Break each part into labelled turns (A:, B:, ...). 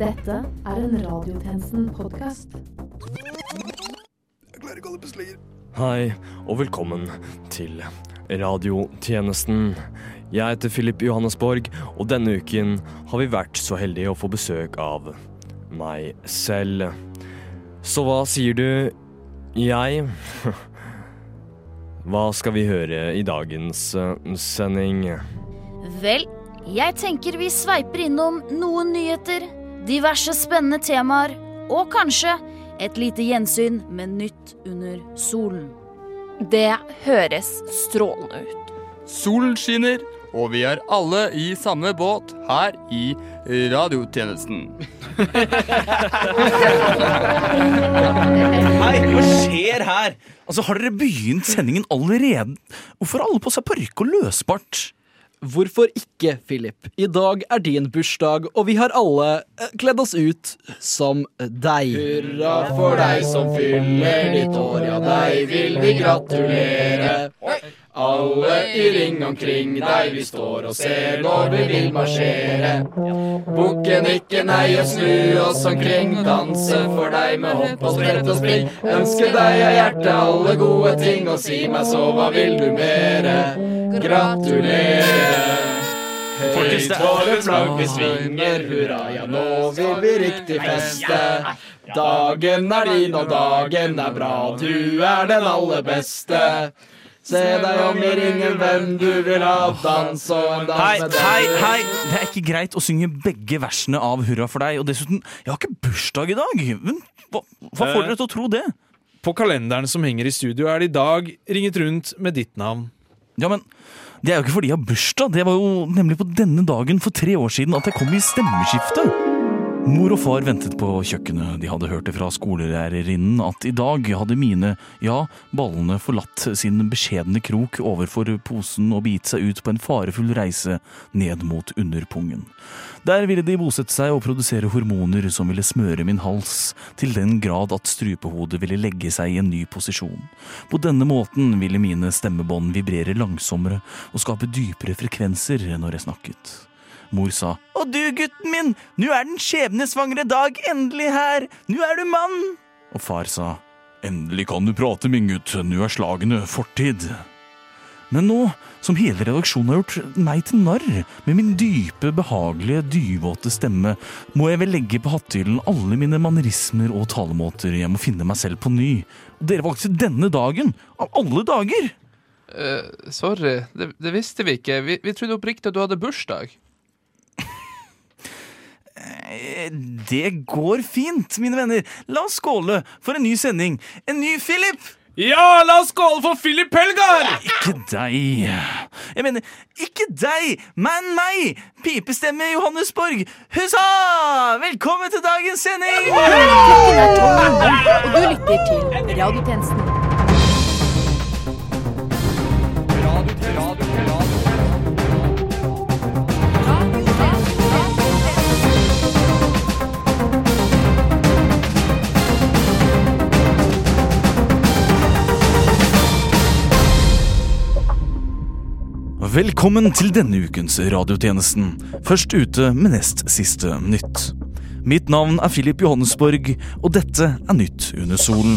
A: Dette er en Radiotjenesten-podkast.
B: Hei, og velkommen til radiotjenesten. Jeg heter Filip Johannesborg, og denne uken har vi vært så heldige å få besøk av meg selv. Så hva sier du, jeg? Hva skal vi høre i dagens eh, sending?
C: Vel, jeg tenker vi sveiper innom noen nyheter, diverse spennende temaer, og kanskje et lite gjensyn med Nytt under solen.
D: Det høres strålende ut.
E: Solen skinner, og vi er alle i samme båt her i radiotjenesten.
F: Hei, hva skjer her? Altså, Har dere begynt sendingen allerede? Hvorfor har alle på seg parykk og løsbart?
G: Hvorfor ikke, Philip? I dag er din bursdag, og vi har alle eh, kledd oss ut som deg. Hurra for deg som fyller ditt år, ja, deg vil vi gratulere. Alle i ring omkring deg, vi står og ser når vi vil marsjere. Bukken ikke nei og snu oss omkring, danse for deg med hopp og sprett og spring. Ønske deg av hjertet alle gode ting, og si meg så, hva vil du mere? Gratulere. Høyt våre flagg vi svinger, hurra, ja nå vil vi riktig feste. Dagen er din, og dagen er bra, du er den aller beste. Se deg om i ringen, hvem du vil ha, dans og en dans
F: Hei,
G: med
F: hei,
G: den du
F: hei! Det er ikke greit å synge begge versene av Hurra for deg. Og dessuten, jeg har ikke bursdag i dag. Men hva, hva får
H: Eh.
F: dere til å tro det?
H: På kalenderen som henger i studio, er det i dag ringet rundt med ditt navn.
F: Ja, men Det er jo ikke fordi jeg har bursdag. Det var jo nemlig på denne dagen for tre år siden at jeg kom i stemmeskiftet. Mor og far ventet på kjøkkenet. De hadde hørt det fra skolelærerinnen at i dag hadde mine, ja, ballene forlatt sin beskjedne krok overfor posen og begitt seg ut på en farefull reise ned mot underpungen. Der ville de bosette seg og produsere hormoner som ville smøre min hals, til den grad at strupehodet ville legge seg i en ny posisjon. På denne måten ville mine stemmebånd vibrere langsommere og skape dypere frekvenser når jeg snakket. Mor sa Og du, gutten min, nå er den skjebnesvangre dag endelig her, nå er du mann. Og far sa Endelig kan du prate, min gutt, nå er slagene fortid. Men nå som hele redaksjonen har gjort meg til narr med min dype, behagelige, dyvåte stemme, må jeg vel legge på hatthyllen alle mine mannerismer og talemåter. Jeg må finne meg selv på ny. Og dere valgte denne dagen, av alle dager!
E: Uh, sorry, det, det visste vi ikke. Vi, vi trodde oppriktig at du hadde bursdag.
F: Eh, Det går fint, mine venner. La oss skåle for en ny sending. En ny Philip!
H: Ja, la oss skåle for Philip Helgar!
F: Ikke deg. Jeg mener, ikke deg, men meg! Pipestemme Johannesborg. Hussa! Velkommen til dagens sending!
D: Og du lytter til Radiotjenesten.
F: Velkommen til denne ukens radiotjenesten. Først ute med nest siste nytt. Mitt navn er Philip Johannesborg, og dette er Nytt under solen.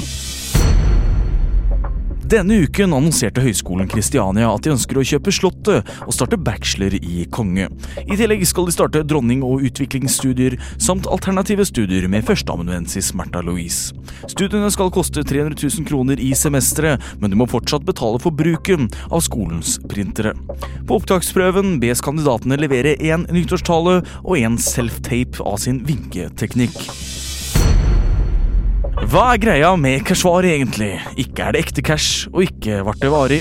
F: Denne uken annonserte Høgskolen Kristiania at de ønsker å kjøpe Slottet og starte bachelor i konge. I tillegg skal de starte dronning- og utviklingsstudier samt alternative studier med førsteamanuensis Märtha Louise. Studiene skal koste 300 000 kroner i semesteret, men du må fortsatt betale for bruken av skolens printere. På opptaksprøven bes kandidatene levere én nyttårstale og én self-tape av sin vinketeknikk. Hva er greia med Keshvari egentlig? Ikke er det ekte cash, og ikke ble det varig.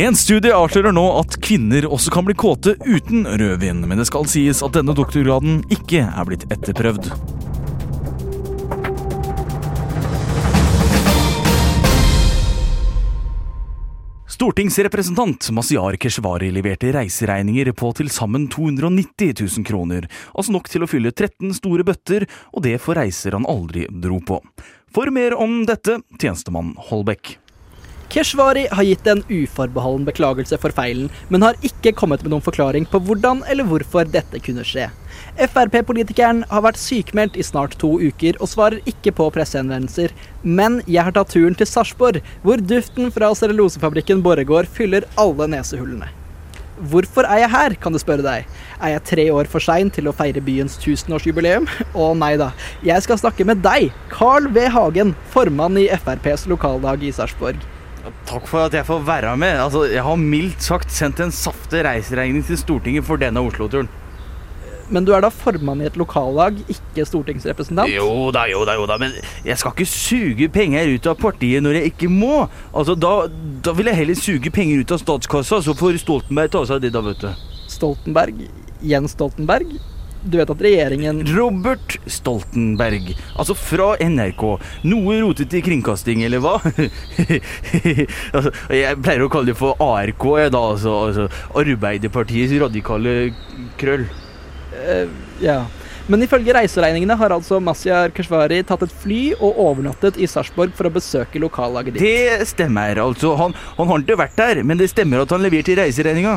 F: En studie avslører nå at kvinner også kan bli kåte uten rødvin, men det skal sies at denne doktorgraden ikke er blitt etterprøvd. Stortingsrepresentant Mazyar Keshvari leverte reiseregninger på til sammen 290 000 kroner, altså nok til å fylle 13 store bøtter, og det for reiser han aldri dro på. For mer om dette, tjenestemann Holbæk.
I: Keshvari har gitt en uforbeholden beklagelse for feilen, men har ikke kommet med noen forklaring på hvordan eller hvorfor dette kunne skje. Frp-politikeren har vært sykemeldt i snart to uker og svarer ikke på pressehenvendelser, men jeg har tatt turen til Sarpsborg, hvor duften fra cellulosefabrikken Borregaard fyller alle nesehullene. Hvorfor er jeg her, kan du spørre deg. Er jeg tre år for sein til å feire byens tusenårsjubileum? Å nei da. Jeg skal snakke med deg, Carl V. Hagen, formann i FrPs lokaldag i Sarpsborg.
F: Takk for at jeg får være med. Altså, jeg har mildt sagt sendt en saftig reiseregning til Stortinget for denne Oslo-turen.
I: Men du er da formann i et lokallag, ikke stortingsrepresentant?
F: Jo da, jo da, jo da, men jeg skal ikke suge penger ut av partiet når jeg ikke må. Altså, Da, da vil jeg heller suge penger ut av statskassa, så får Stoltenberg ta seg av det, da, vet du.
I: Stoltenberg? Jens Stoltenberg? Du vet at regjeringen
F: Robert Stoltenberg. Altså fra NRK. Noe rotete i kringkasting, eller hva? altså, jeg pleier å kalle det for ARK, jeg da, altså, altså Arbeiderpartiets radikale krøll.
I: Eh, Ja. Men ifølge reiseregningene har altså Mazyar Keshvari tatt et fly og overnattet i Sarpsborg for å besøke lokallaget ditt.
F: Det stemmer, altså. Han, han har ikke vært der, men det stemmer at han leverte reiseregninga.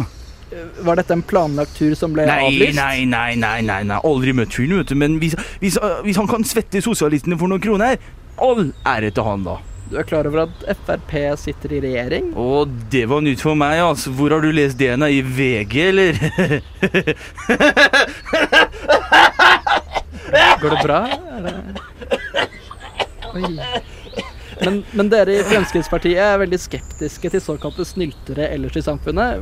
I: Var dette en planlagt tur som ble
F: Nei,
I: avlyst?
F: nei, nei, nei, nei, nei. aldri møtt fyren, vet du. Men hvis, hvis, hvis han kan svette sosialistene for noen kroner, all ære til han, da.
I: Du er klar over at Frp sitter i regjering?
F: Å, det var nytt for meg, altså. Hvor har du lest det hen? I VG, eller?
I: Går det bra? Men, men dere i Fremskrittspartiet er veldig skeptiske til såkalte snyltere ellers i samfunnet.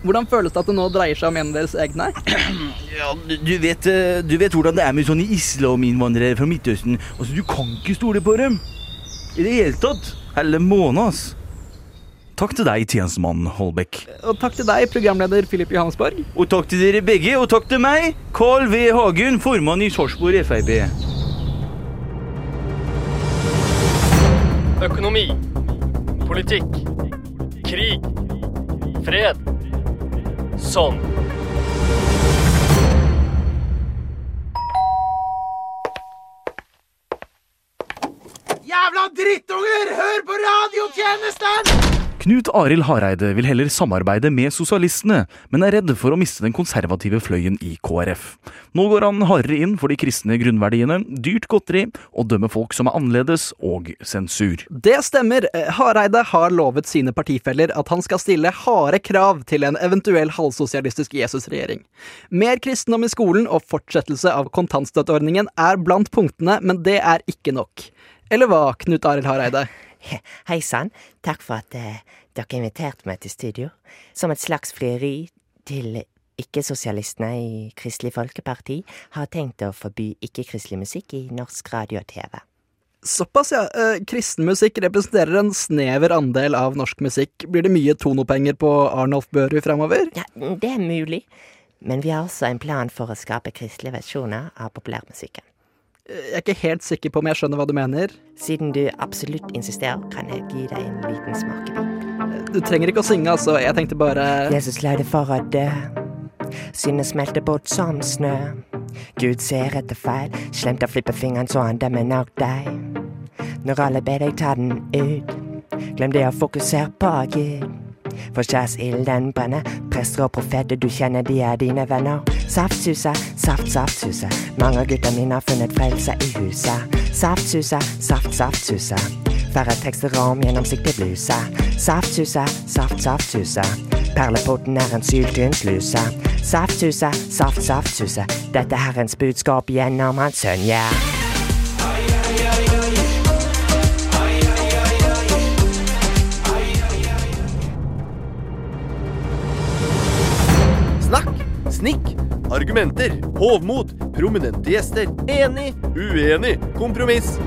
I: Hvordan føles det at det nå dreier seg om en av deres egne?
F: Ja, du, du, vet, eh, du vet hvordan det er med sånne islaminnvandrere fra Midtøsten. Altså, Du kan ikke stole på dem. I det hele tatt. Hele måneden, ass. Takk til deg, tjenestemann Holbæk.
I: Og takk til deg, programleder Philip Johannesborg.
F: Og takk til dere begge, og takk til meg, Carl V. Hagen, formann i Sarpsborg Frp.
J: Økonomi. Politikk. Krig. Fred. Sånn.
K: Jævla drittunger! Hør på radiotjenesten!
F: Knut Arild Hareide vil heller samarbeide med sosialistene, men er redd for å miste den konservative fløyen i KrF. Nå går han hardere inn for de kristne grunnverdiene, dyrt godteri og dømmer folk som er annerledes, og sensur.
I: Det stemmer. Hareide har lovet sine partifeller at han skal stille harde krav til en eventuell halvsosialistisk Jesus-regjering. Mer kristendom i skolen og fortsettelse av kontantstøtteordningen er blant punktene, men det er ikke nok. Eller hva, Knut Arild Hareide?
L: Hei sann, takk for at eh, dere inviterte meg til studio. Som et slags frieri til ikke-sosialistene i Kristelig Folkeparti har tenkt å forby ikke-kristelig musikk i norsk radio og TV.
I: Såpass, ja. Eh, kristen musikk representerer en snever andel av norsk musikk. Blir det mye tonopenger på Arnolf Børud fremover?
L: Ja, det er mulig, men vi har også en plan for å skape kristelige versjoner av populærmusikken.
I: Jeg er ikke helt sikker på om jeg skjønner hva du mener.
L: Siden du absolutt insisterer, kan jeg gi deg en liten smakebit.
I: Du trenger ikke å synge, altså. Jeg tenkte bare
L: Jesus leide det for å dø. Synet smelter bort som snø. Gud ser etter feil, slemt å flippe fingeren så han dømmer nok deg. Når alle ber deg ta den ut, glem det å fokusere på Gud. For kjærsilden brenner, prester og profeter du kjenner, de er dine venner. Saftsusa, saft, saftsusa, mange av gutta mine har funnet frelse i huset. Saftsusa, saft, saftsusa, færre tekster om gjennomsiktig bluse. Saftsusa, saft, saftsusa, perleporten er en syltynn sluse. Saftsusa, saft, saftsusa, dette er Herrens budskap gjennom hans sønn, yeah.
M: Snikk, argumenter, hovmod, prominente gjester, enig, uenig, kompromiss.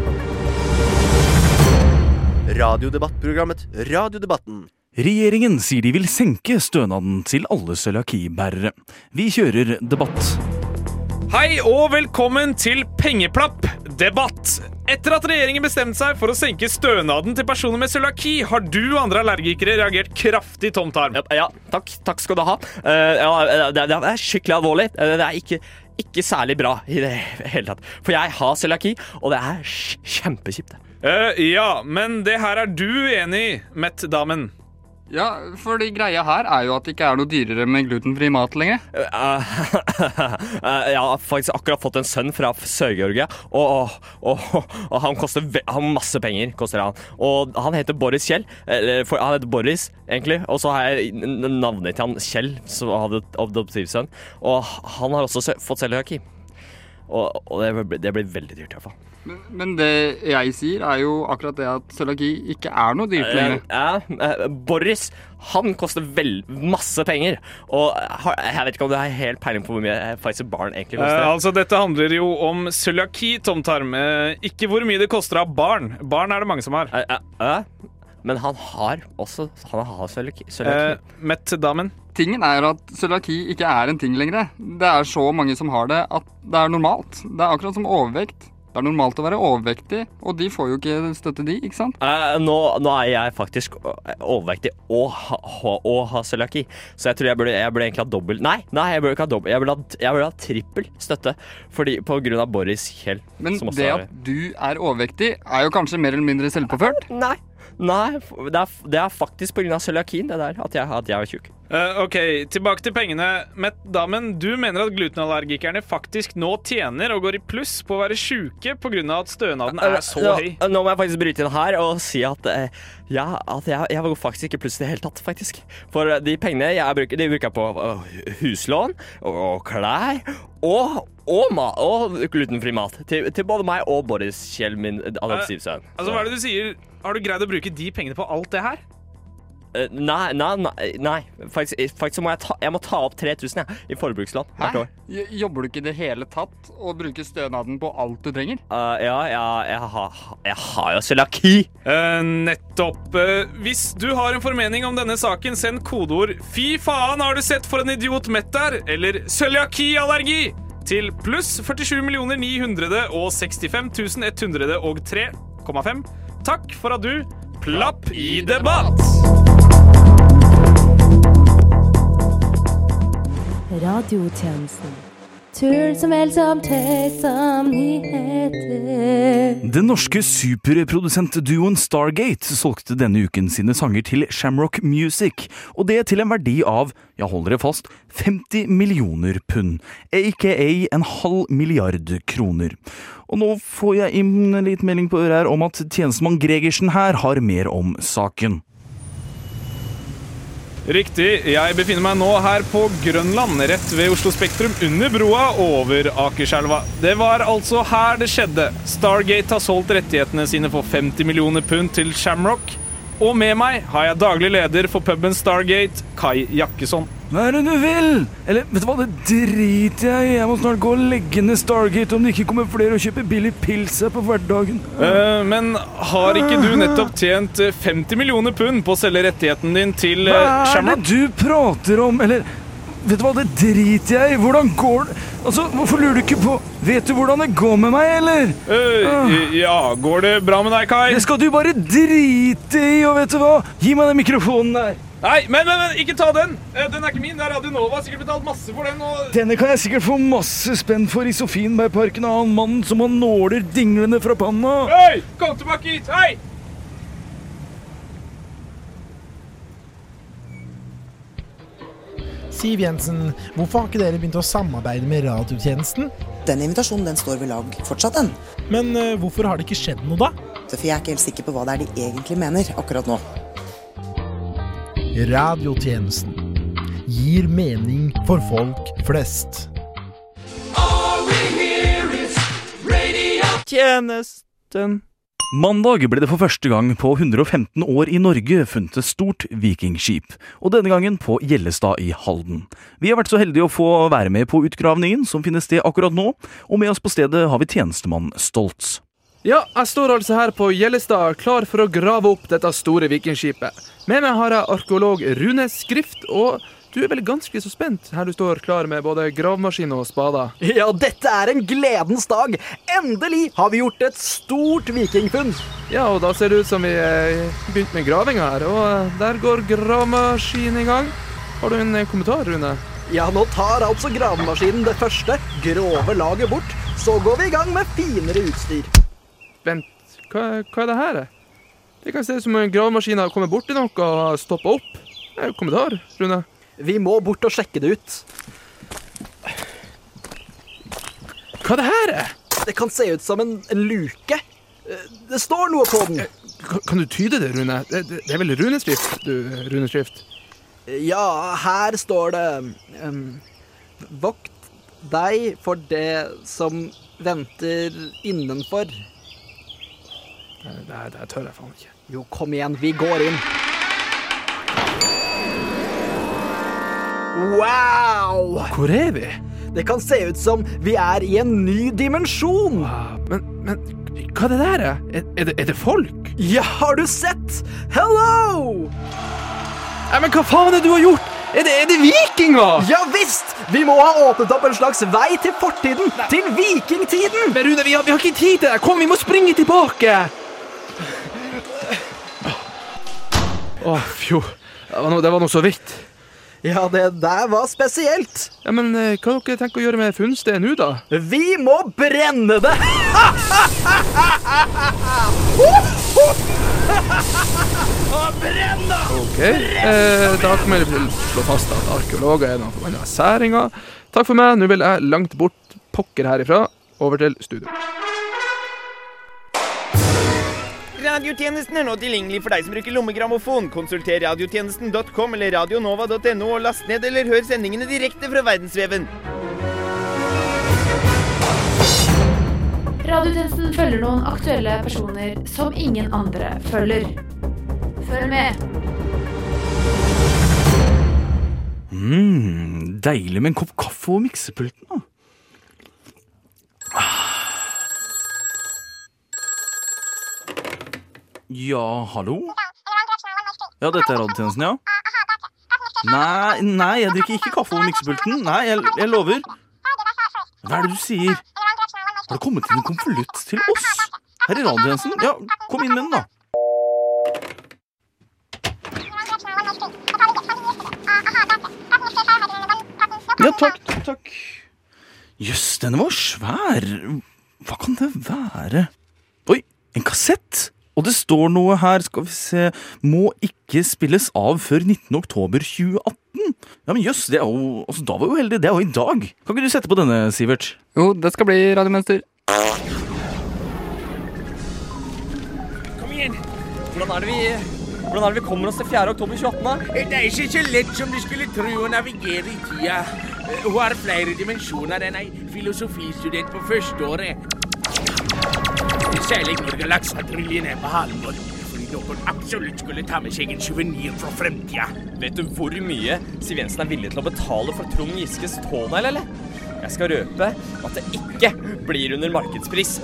M: Radiodebattprogrammet Radiodebatten.
F: Regjeringen sier de vil senke stønaden til alle cøliakibærere. Vi kjører debatt.
H: Hei og velkommen til Pengeplapp debatt. Etter at regjeringen bestemte seg for å senke stønaden til personer med cøliaki, har du og andre allergikere reagert kraftig tomtarm. Ja,
B: Ja, takk, takk skal du ha. Uh, ja, det, det er skikkelig alvorlig. Eh, det er ikke, ikke særlig bra i det hele tatt. For jeg har cøliaki, og det er kjempekjipt.
H: Uh, ja, men det her er du enig i, Met-damen.
E: Ja, for de greia her er jo at det ikke er noe dyrere med glutenfri mat lenger.
B: Uh, jeg har faktisk akkurat fått en sønn fra Sør-Georgia, og, og, og, han koster han masse penger. koster han. Og han heter Boris Kjell. Eller, for, han heter Boris, egentlig. Og så har jeg navnet til han Kjell, som hadde adoptivsønn. Og han har også fått cøliaki. Og, og det, blir, det blir veldig dyrt, i hvert fall.
E: Men, men det jeg sier, er jo akkurat det at cøliaki ikke er noe dyrt lenger.
B: Ja, ja, eh, Boris han koster vel masse penger. Og jeg vet ikke om du har helt peiling på hvor mye eh, Pfizer Barn egentlig
H: Eh,
B: koster.
H: altså, Dette handler jo om cøliaki, Tom Tarm. Eh, ikke hvor mye det koster av barn. Barn er det mange som har.
B: Eh, men han har også Han har cøliaki.
H: Eh, Met-damen.
E: Tingen er at cøliaki ikke er en ting lenger. Det er så mange som har det at det er normalt. Det er akkurat som overvekt. Det er normalt å være overvektig, og de får jo ikke støtte, de, ikke sant?
B: Eh, nå, nå er jeg faktisk eh, overvektig og, ha, og har cøliaki, så jeg tror jeg burde, jeg burde egentlig ha dobbel Nei, nei, jeg burde ikke ha dobbel. Jeg burde ha, jeg burde ha trippel støtte fordi, på grunn av Boris Kjell.
E: Men det at du er overvektig, er jo kanskje mer eller mindre selvpåført?
B: Nei. Nei, det er, det er faktisk pga. cøliakien det der, at jeg, at jeg er tjukk.
H: Eh, ok, tilbake til pengene. Met-damen, du mener at glutenallergikerne faktisk nå tjener og går i pluss på å være sjuke pga. at stønaden er så
B: Nå-
H: høy?
B: Nå må jeg faktisk bryte inn her og si at, uh, ja, at jeg, jeg går faktisk ikke pluss i det hele tatt, faktisk. For eh, de pengene jeg bruker, de bruker jeg på uh, huslån og, og klær og, og, ma og glutenfri mat. Til, til både meg og Boris Kjell, min adoptivsønn.
H: Altså, hva er det du sier? Har du greid å bruke de pengene på alt det her?
B: Eh, Nei, nei, nei, nei. Faktisk, faktisk må jeg ta, jeg må ta opp 3000 jeg, i forbrukslån hvert år.
E: Jobber du ikke i det hele tatt og bruker stønaden på alt du trenger?
B: Uh, ja, ja, jeg, har, jeg har jo cøliaki.
H: Uh, nettopp. Uh, hvis du har en formening om denne saken, send kodeord 'Fy faen, har du sett for en idiot Mett der?' eller 'cøliakiallergi' til pluss 47 965 103,5. Takk for at du plapp i debatt!
A: Radiotjenesten. Tull som vel som tøys nyheter.
F: Den norske superprodusentduoen Stargate solgte denne uken sine sanger til Shamrock Music, og det til en verdi av, ja hold dere fast, 50 millioner pund, aka en halv milliard kroner. Og nå får jeg inn en liten melding på øret her om at tjenestemann Gregersen her har mer om saken.
H: Riktig. Jeg befinner meg nå her på Grønland, rett ved Oslo Spektrum, under broa over Akerselva. Det var altså her det skjedde. Stargate har solgt rettighetene sine for 50 millioner pund til Shamrock. Og med meg har jeg daglig leder for puben Stargate, Kai Jakkesson.
F: Hva er det du vil? Eller, vet du hva, det driter jeg i. Jeg må snart gå og legge ned Stargate om det ikke kommer flere og kjøper billig pils her på hverdagen.
H: Uh, men har ikke du nettopp tjent eh, 50 millioner pund på å selge rettigheten din til eh,
F: Hva er det du prater om? Eller, vet du hva, det driter jeg i. Hvordan går det? Altså, hvorfor lurer du ikke på Vet du hvordan det går med meg, eller?
H: Eh, ja, går det bra med deg, Kai?
F: Det skal du bare drite i, og vet du hva? Gi meg den mikrofonen der.
H: Nei, men, men, men ikke ta den! Eh, Den er ikke min. Det er Radio Nova. Sikkert betalt masse for den. Og...
F: Denne kan jeg sikkert få masse spenn for i Sofienbergparken av han mannen som har nåler dinglende fra panna.
H: Hei! Kom tilbake hit! Hei!
N: Siv Jensen, hvorfor har ikke dere begynt å samarbeide med radiotjenesten?
O: Den invitasjonen den står ved lag fortsatt, den.
N: Men uh, hvorfor har det ikke skjedd noe, da?
O: For jeg er ikke helt sikker på hva det er de egentlig mener akkurat nå.
N: Radiotjenesten gir mening for folk flest.
F: Tjenesten. Mandag ble det for første gang på 115 år i Norge funnet et stort vikingskip, og denne gangen på Gjellestad i Halden. Vi har vært så heldige å få være med på utgravningen som finner sted akkurat nå, og med oss på stedet har vi tjenestemann Stoltz.
P: Ja, jeg står altså her på Gjellestad, klar for å grave opp dette store vikingskipet. Med meg har jeg arkeolog Rune Skrift, og du er vel ganske så spent her du står klar med både gravemaskin og spader.
I: Ja, dette er en gledens dag. Endelig har vi gjort et stort vikingfunn.
P: Ja, og da ser det ut som vi eh, begynte med gravinga her, og eh, der går gravemaskinen i gang. Har du en eh, kommentar, Rune?
I: Ja, nå tar altså gravemaskinen det første grove laget bort. Så går vi i gang med finere utstyr.
P: Vent, hva, hva er det her? Det kan se ut som en gravemaskin har kommet borti noe og har stoppa opp. Det er jo kommentar, Rune.
I: Vi må bort og sjekke det ut.
P: Hva er det her? er?
I: Det kan se ut som en, en luke. Eh, Det står noe på den.
P: Kan, kan du tyde det, Rune? Det, det, det er vel runeskrift, du, runeskrift?
I: Ja, her står det um, Vokt deg for det som venter innenfor.
P: Det, det, tør jeg faen ikke.
I: Jo, kom igjen, vi går inn. Wow!
P: Hvor er vi?
I: Det kan se ut som vi er i en ny dimensjon.
P: Men, men hva er det der? er? Er, det, er det folk?
I: Ja, har du sett? Hello!
P: Nei, men hva faen er det du har gjort? Er det, er det vikinger?
I: Ja visst! Vi må ha åpnet opp en slags vei til fortiden. Til vikingtiden.
P: Men Rune, vi har, vi har ikke tid til det. Kom, vi må springe tilbake. Å, fjo. Det var noe, det var noe så vidt.
I: Ja, det der var spesielt.
P: Ja, Men eh, hva dere tenker å gjøre med funnstedet nå, da?
I: Vi må brenne det! Brenne!
P: Ok, eh, da kan vi slå fast at arkeologer er noen forbanna særinger. Takk for meg. Nå vil jeg langt bort pokker herifra. Over til studio.
Q: Radiotjenesten er nå tilgjengelig for deg som bruker lommegrammofon. Konsulter radiotjenesten.com eller radionova.no og last ned eller hør sendingene direkte fra verdensveven.
A: Radiotjenesten følger noen aktuelle personer som ingen andre følger. Følg med.
F: Mm, deilig med en kopp kaffe og miksepulten. Ja, hallo? Ja, dette er radiotjenesten, ja. Nei, nei, jeg drikker ikke kaffe over miksepulten. Nei, jeg, jeg lover. Hva er det du sier? Har det kommet inn en konvolutt til oss? Her i radiotjenesten? Ja, kom inn med den, da. Ja, takk, takk, takk. yes, denne var svær. Hva kan det være? Oi, en kassett! Og det står noe her, skal vi se Må ikke spilles av før 19. oktober 2018. Ja, men jøss, det er jo altså, Da var jo heldig. Det er jo i dag. Kan ikke du sette på denne, Sivert?
E: Jo, det skal bli radiomønster.
Q: Kom igjen.
B: Hvordan er det vi hvordan er det vi kommer oss til 4. oktober 2018, da?
Q: Det er ikke så lett som du skulle tro å navigere i tida. Hun har flere dimensjoner enn ei filosofistudent på førsteåret. Særlig når galaksepatruljen er på halvmål. Fordi noen absolutt skulle ta med seg en suvenir fra fremtida.
B: Vet du hvor mye Siv Jensen er villig til å betale for Trond Giskes tånegl, eller? Jeg skal røpe at det ikke blir under markedspris.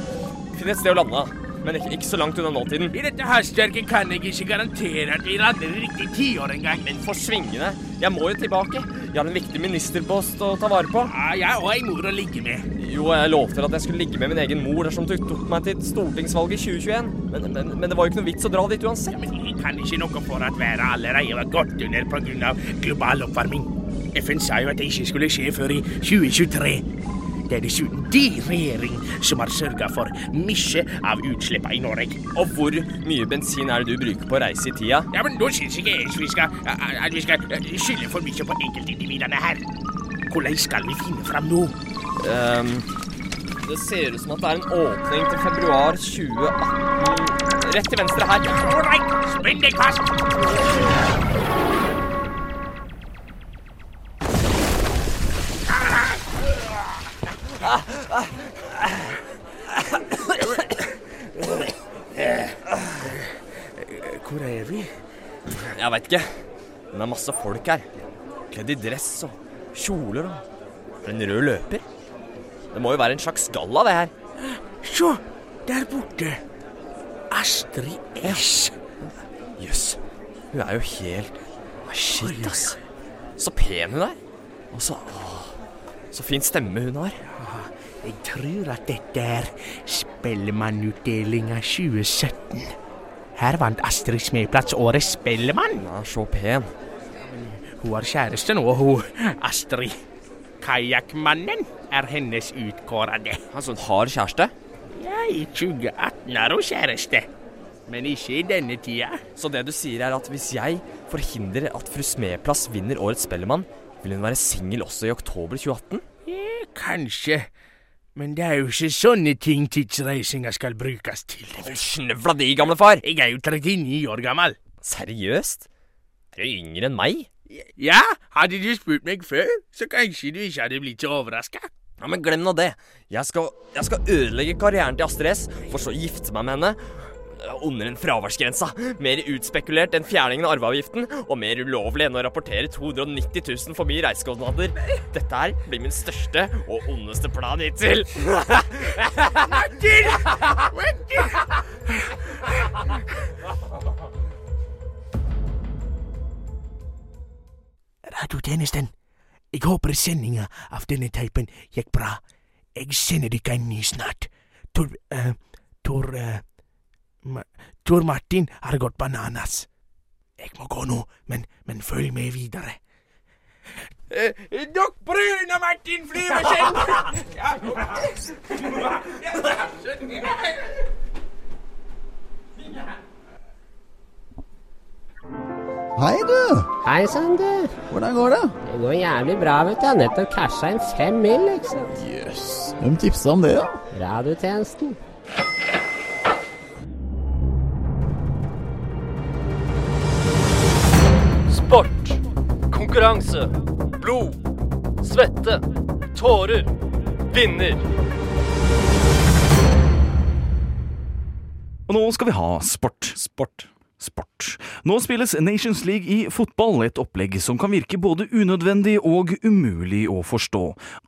B: Finn et sted å lande, men ikke, ikke så langt unna nåtiden.
Q: I dette hastverket kan jeg ikke garantere at vi lander i riktig tiår engang.
B: Men for svingene. Jeg må jo tilbake. Jeg har en viktig ministerpost å ta vare på.
Q: Ja, jeg har ei mor å ligge med.
B: Jo, jeg lovte at jeg skulle ligge med min egen mor dersom du tok meg til stortingsvalget i 2021. Men, men, men det var jo ikke noe vits å dra dit uansett.
Q: Men jeg kan ikke noe for at været allerede var godt under pga. global oppvarming. FN sa jo at det ikke skulle skje før i 2023. Det er dessuten din regjering som har sørga for mye av utslippene i Norge.
B: Og hvor mye bensin er det du bruker på å reise i tida?
Q: Ja, men Nå syns ikke jeg vi skal, at vi skal skylde for mye på enkeltindividene her. Hvordan skal vi finne fram nå?
B: Um, det ser ut som at det er en åpning til februar 2018. Rett til venstre her.
Q: Ålreit, spenn deg fast! Hvor er vi?
B: Jeg veit ikke. Men det er masse folk her. Kledd i dress og kjoler og en rød løper. Det må jo være en slags galla, det her.
Q: Se, der borte. Astrid S.
B: Jøss. Hun er jo helt Shit, ass. Så pen hun er. Og så Så fin stemme hun har.
Q: Jeg tror at dette er Spellemannutdelinga 2017. Her vant Astrid Smeplads Årets Spellemann.
B: Er så pen.
Q: Hun har kjæreste nå, hun Astrid. Kajakkmannen er hennes utkårede.
B: Altså, hun har kjæreste?
Q: Ja, i 2018 har hun kjæreste. Men ikke i denne tida.
B: Så det du sier er at hvis jeg forhindrer at fru Smeplass vinner Årets Spellemann, vil hun være singel også i oktober 2018?
Q: Ja, kanskje. Men det er jo ikke sånne ting tidsreisinga skal brukes til.
B: Hold snøvla di, gamle far!
Q: Jeg er jo 39 år gammel.
B: Seriøst? Er du yngre enn meg?
Q: Ja, hadde du spurt meg før, så kanskje du ikke hadde blitt så overraska.
B: Ja, Men glem nå det. Jeg skal, jeg skal ødelegge karrieren til Astrid S, for så å gifte meg med henne. Under en fraværsgrensa. Mer utspekulert enn fjerningen av arveavgiften, og mer ulovlig enn å rapportere 290 000 for mye reisekostnader. Dette her blir min største og ondeste plan hittil.
Q: Martin! Martin! Radiotjenesten. Jeg håper sendinga av denne teipen gikk bra. Jeg sender dere en ny snart. Tor... eh, Tor... Ma Tor Martin har gått bananas. Jeg må gå nå, men, men følg med videre. Eh, Dokk Brune Martin Flyverskjell! Ja,
R: Hei, du.
S: Hei sann, du.
R: Hvordan går det?
S: Det går jævlig bra, vet du. Jeg har nettopp casha inn fem mil, ikke sant.
R: Jøss. Hvem tipsa om det, da?
S: Radiotjenesten.
J: Sport. Konkurranse. Blod. Svette. Tårer. Vinner.
F: Og nå skal vi ha sport. Sport. Sport. Nå spilles Nations League i fotball, et opplegg som kan virke både unødvendig og umulig å forstå.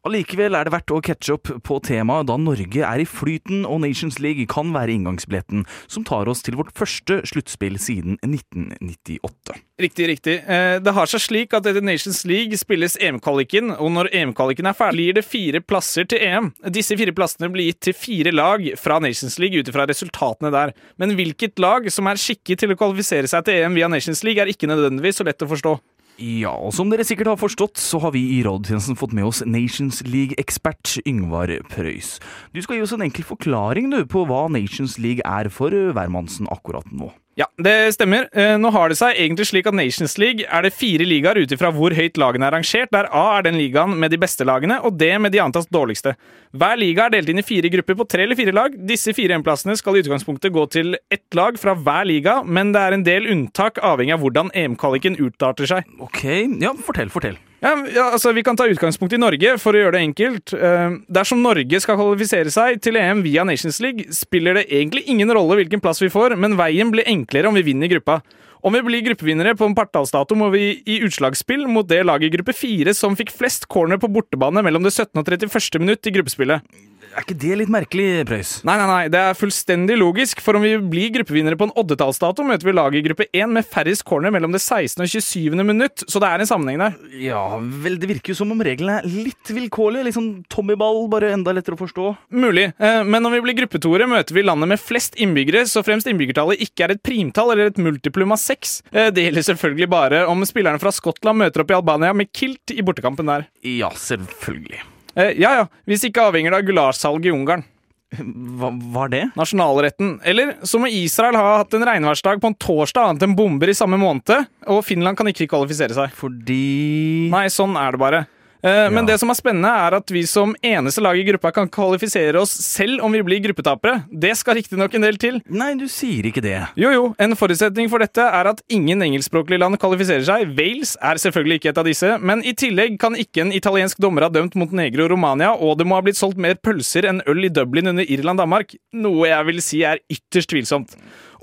F: Allikevel er det verdt å catche opp på temaet da Norge er i flyten og Nations League kan være inngangsbilletten som tar oss til vårt første sluttspill siden 1998.
H: Riktig, riktig. Eh, Det har seg slik at etter Nations League spilles EM-kvaliken, og når EM-kvaliken er ferdig, blir det fire plasser til EM. Disse fire plassene blir gitt til fire lag fra Nations League ut ifra resultatene der. Men hvilket lag som er skikket til å kvalifisere seg til EM via Nations League, er ikke nødvendigvis så lett å forstå.
F: Ja, og som dere sikkert har forstått, så har vi i Rådtjenesten fått med oss Nations League-ekspert Yngvar Prøys. Du skal gi oss en enkel forklaring du, på hva Nations League er for hvermannsen akkurat nå.
H: Ja, det stemmer. Eh, Nå har det seg egentlig slik at Nations League er det fire ligaer ut ifra hvor høyt lagene er rangert, der A er den ligaen med de beste lagene, og D med de antatt dårligste. Hver liga er delt inn i fire grupper på tre eller fire lag. Disse fire EM-plassene skal i utgangspunktet gå til ett lag fra hver liga, men det er en del unntak avhengig av hvordan EM-kvaliken utarter seg.
F: Ok, ja, fortell, fortell.
H: Ja, ja, altså Vi kan ta utgangspunkt i Norge, for å gjøre det enkelt. Eh, dersom Norge skal kvalifisere seg til EM via Nations League, spiller det egentlig ingen rolle hvilken plass vi får, men veien blir enklere om vi vinner gruppa. Om vi blir gruppevinnere på en partallsdato, må vi i utslagsspill mot det laget i gruppe fire som fikk flest corner på bortebane mellom det 17. og 31. minutt i gruppespillet.
F: Er ikke det litt merkelig, Preus?
H: Nei, nei, nei, det er fullstendig logisk, for om vi blir gruppevinnere på en oddetallsdato, møter vi laget i gruppe 1 med færrest corner mellom det 16. og 27. minutt, så det er en sammenheng der.
F: Ja, vel, det virker jo som om reglene er litt vilkårlige. Litt sånn Tommyball, bare enda lettere å forstå.
H: Mulig, eh, men når vi blir gruppetoere, møter vi landet med flest innbyggere, så fremst innbyggertallet ikke er et primtall eller et multiplum av seks. Eh, Det gjelder selvfølgelig bare om spillerne fra Skottland møter opp i Albania med kilt i bortekampen der.
F: Ja, selvfølgelig.
H: Eh, Ja ja, hvis ikke avhenger det av gulasjsalg i Ungarn.
F: Hva var det?
H: Nasjonalretten. Eller så må Israel ha hatt en regnværsdag på en torsdag annet enn bomber i samme måned, og Finland kan ikke kvalifisere seg.
F: Fordi
H: Nei, sånn er det bare. Eh, Men det som er spennende, er at vi som eneste lag i gruppa kan kvalifisere oss selv om vi blir gruppetapere. Det skal riktignok en del til.
F: Nei, du sier ikke det.
H: Jo, jo. En forutsetning for dette er at ingen engelskspråklige land kvalifiserer seg. Wales er selvfølgelig ikke et av disse, men i tillegg kan ikke en italiensk dommer ha dømt Montenegro og Romania, og det må ha blitt solgt mer pølser enn øl i Dublin under Irland-Danmark, noe jeg vil si er ytterst tvilsomt.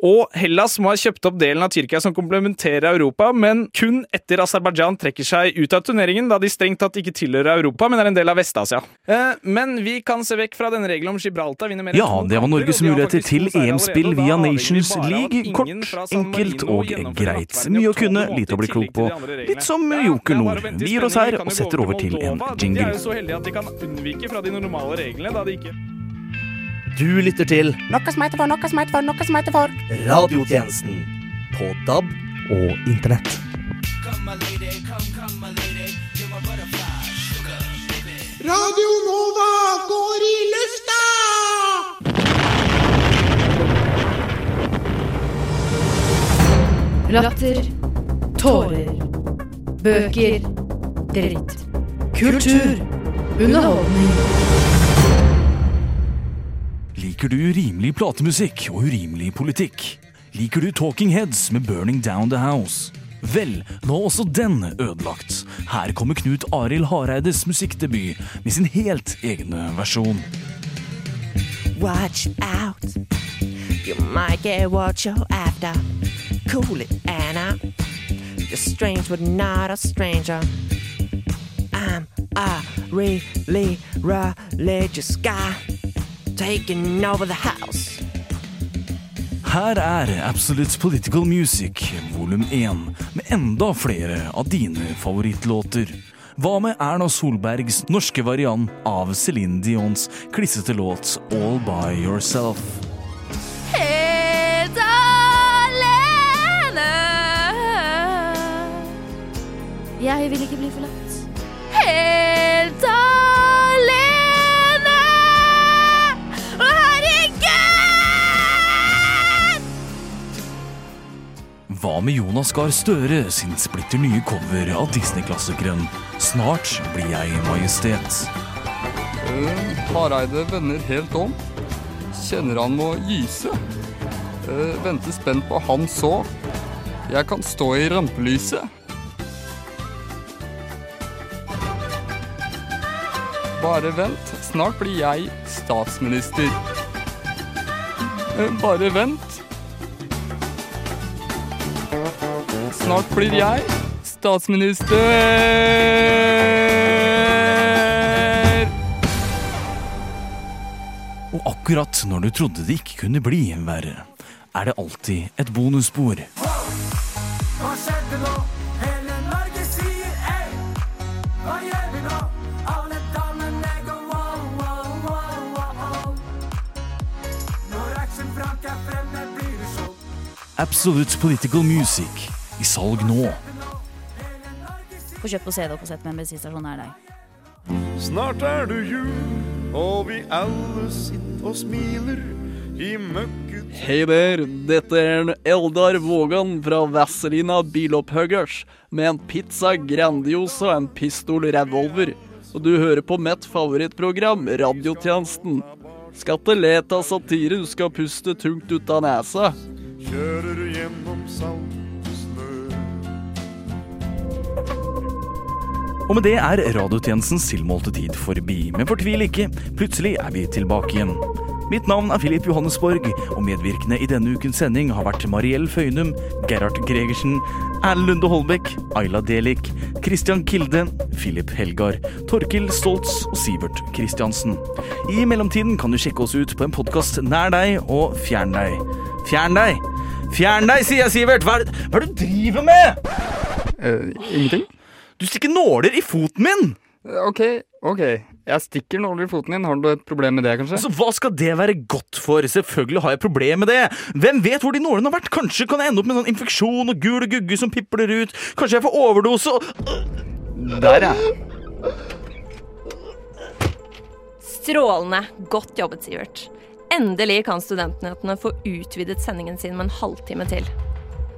H: Og Hellas må ha kjøpt opp delen av Tyrkia som komplementerer Europa, men kun etter Aserbajdsjan trekker seg ut av turneringen, da de strengt tatt ikke tilhører Europa, men er en del av Vest-Asia. Eh, men vi kan se vekk fra denne regelen om Gibraltar vinner mer
F: Ja, det var Norges muligheter til EM-spill via Nations League. Kort, enkelt og greit. Mye å kunne, lite å bli klok på. Litt som Joker
H: er
F: Nord. Vi gir oss her og setter over
H: til
F: en
H: jingle. De er jo så heldige at de kan unnvike fra de normale reglene, da de ikke
I: du lytter til
O: Noe som heter for, noe som heter for, noe som heter for
I: Radiotjenesten på DAB og Internett.
K: Radio Nova går i lufta!
A: Latter, tårer, bøker, dritt. Kultur, underholdning.
F: Liker du urimelig platemusikk og urimelig politikk? Liker du Talking Heads med Burning Down the House? Vel, nå er også den ødelagt. Her kommer Knut Arild Hareides musikkdebut med sin helt egne versjon.
L: Watch out. You might get what you're after. Cool it, Anna. You're strange, but not a stranger. I'm a really religious guy. Taking over the house.
F: Her er Absolute Political Music volum 1 med enda flere av dine favorittlåter. Hva med Erna Solbergs norske variant av Céline Dions klissete låt All By Yourself?
C: Helt alene. Jeg vil ikke bli forlatt. Helt
F: Hva med Jonas Gahr Støre sin splitter nye cover av Disney-klassikeren Snart blir jeg majestet?
E: Eh, Hareide vender helt om. Kjenner han må gyse. Eh, venter spent på han så. Jeg kan stå i rampelyset. Bare vent, snart blir jeg statsminister. Eh, Bare vent. Snart blir jeg statsminister.
F: Og akkurat når du trodde det ikke kunne bli verre, er det alltid et bonusspor.
K: Hva skjedde nå? Hele Norge sier ei. Hva gjør vi nå? Alle damene går wow, wow, wow, wow. Når Action Frank er fremme, blir det show.
F: Absolute Political Music i salg nå.
C: Få kjøpt på CD og på sett med en bensinstasjon nær deg.
T: Snart er det jul, og vi alle sitter og smiler i møkket
I: Hei der, dette er en Eldar Vågan fra Vazelina Bilopphuggers med en pizza Grandiosa og en pistol revolver. Og du hører på mitt favorittprogram, Radiotjenesten. Skal ikke le av satire, du skal puste tungt ut av nesa.
T: kjører gjennom salt
F: Og med det er radiotjenestens tilmålte tid forbi. Men fortvil ikke, plutselig er vi tilbake igjen. Mitt navn er Filip Johannesborg, og medvirkende i denne ukens sending har vært Mariell Føynum, Gerhard Gregersen, Erlend Lunde Holbæk, Ayla Delik, Christian Kilde, Filip Helgar, Torkil Stoltz og Sivert Kristiansen. I mellomtiden kan du sjekke oss ut på en podkast nær deg og fjern deg. Fjern deg! Fjern deg, sier jeg, Sivert! Hva er det, hva er det du driver med?
E: ingenting.
F: Du stikker nåler i foten min!
E: Ok, ok. Jeg stikker nåler i foten din. Har du et problem med det, kanskje?
F: Altså, Hva skal det være godt for? Selvfølgelig har jeg problem med det. Hvem vet hvor de nålene har vært? Kanskje kan jeg ende opp med sånn infeksjon og gul gugge som pipler ut. Kanskje jeg får overdose og
E: Der, ja.
D: Strålende. Godt jobbet, Sivert. Endelig kan studentnyhetene få utvidet sendingen sin med en halvtime til.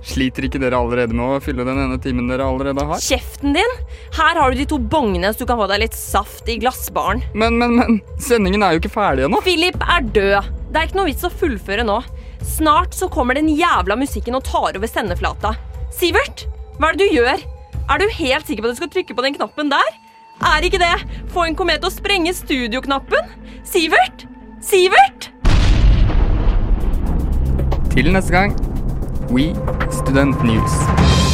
E: Sliter ikke dere allerede med å fylle den ene timen dere allerede har?
D: Kjeften din! Her har du de to bongene så du kan få deg litt saft i glassbaren.
E: Men, men, men, sendingen er jo ikke ferdig ennå.
D: Philip er død. Det er ikke noe vits å fullføre nå. Snart så kommer den jævla musikken og tar over sendeflata. Sivert, hva er det du gjør? Er du helt sikker på at du skal trykke på den knappen der? Er ikke det få en komet å sprenge studioknappen? Sivert? Sivert?
E: Til neste gang, We Student News.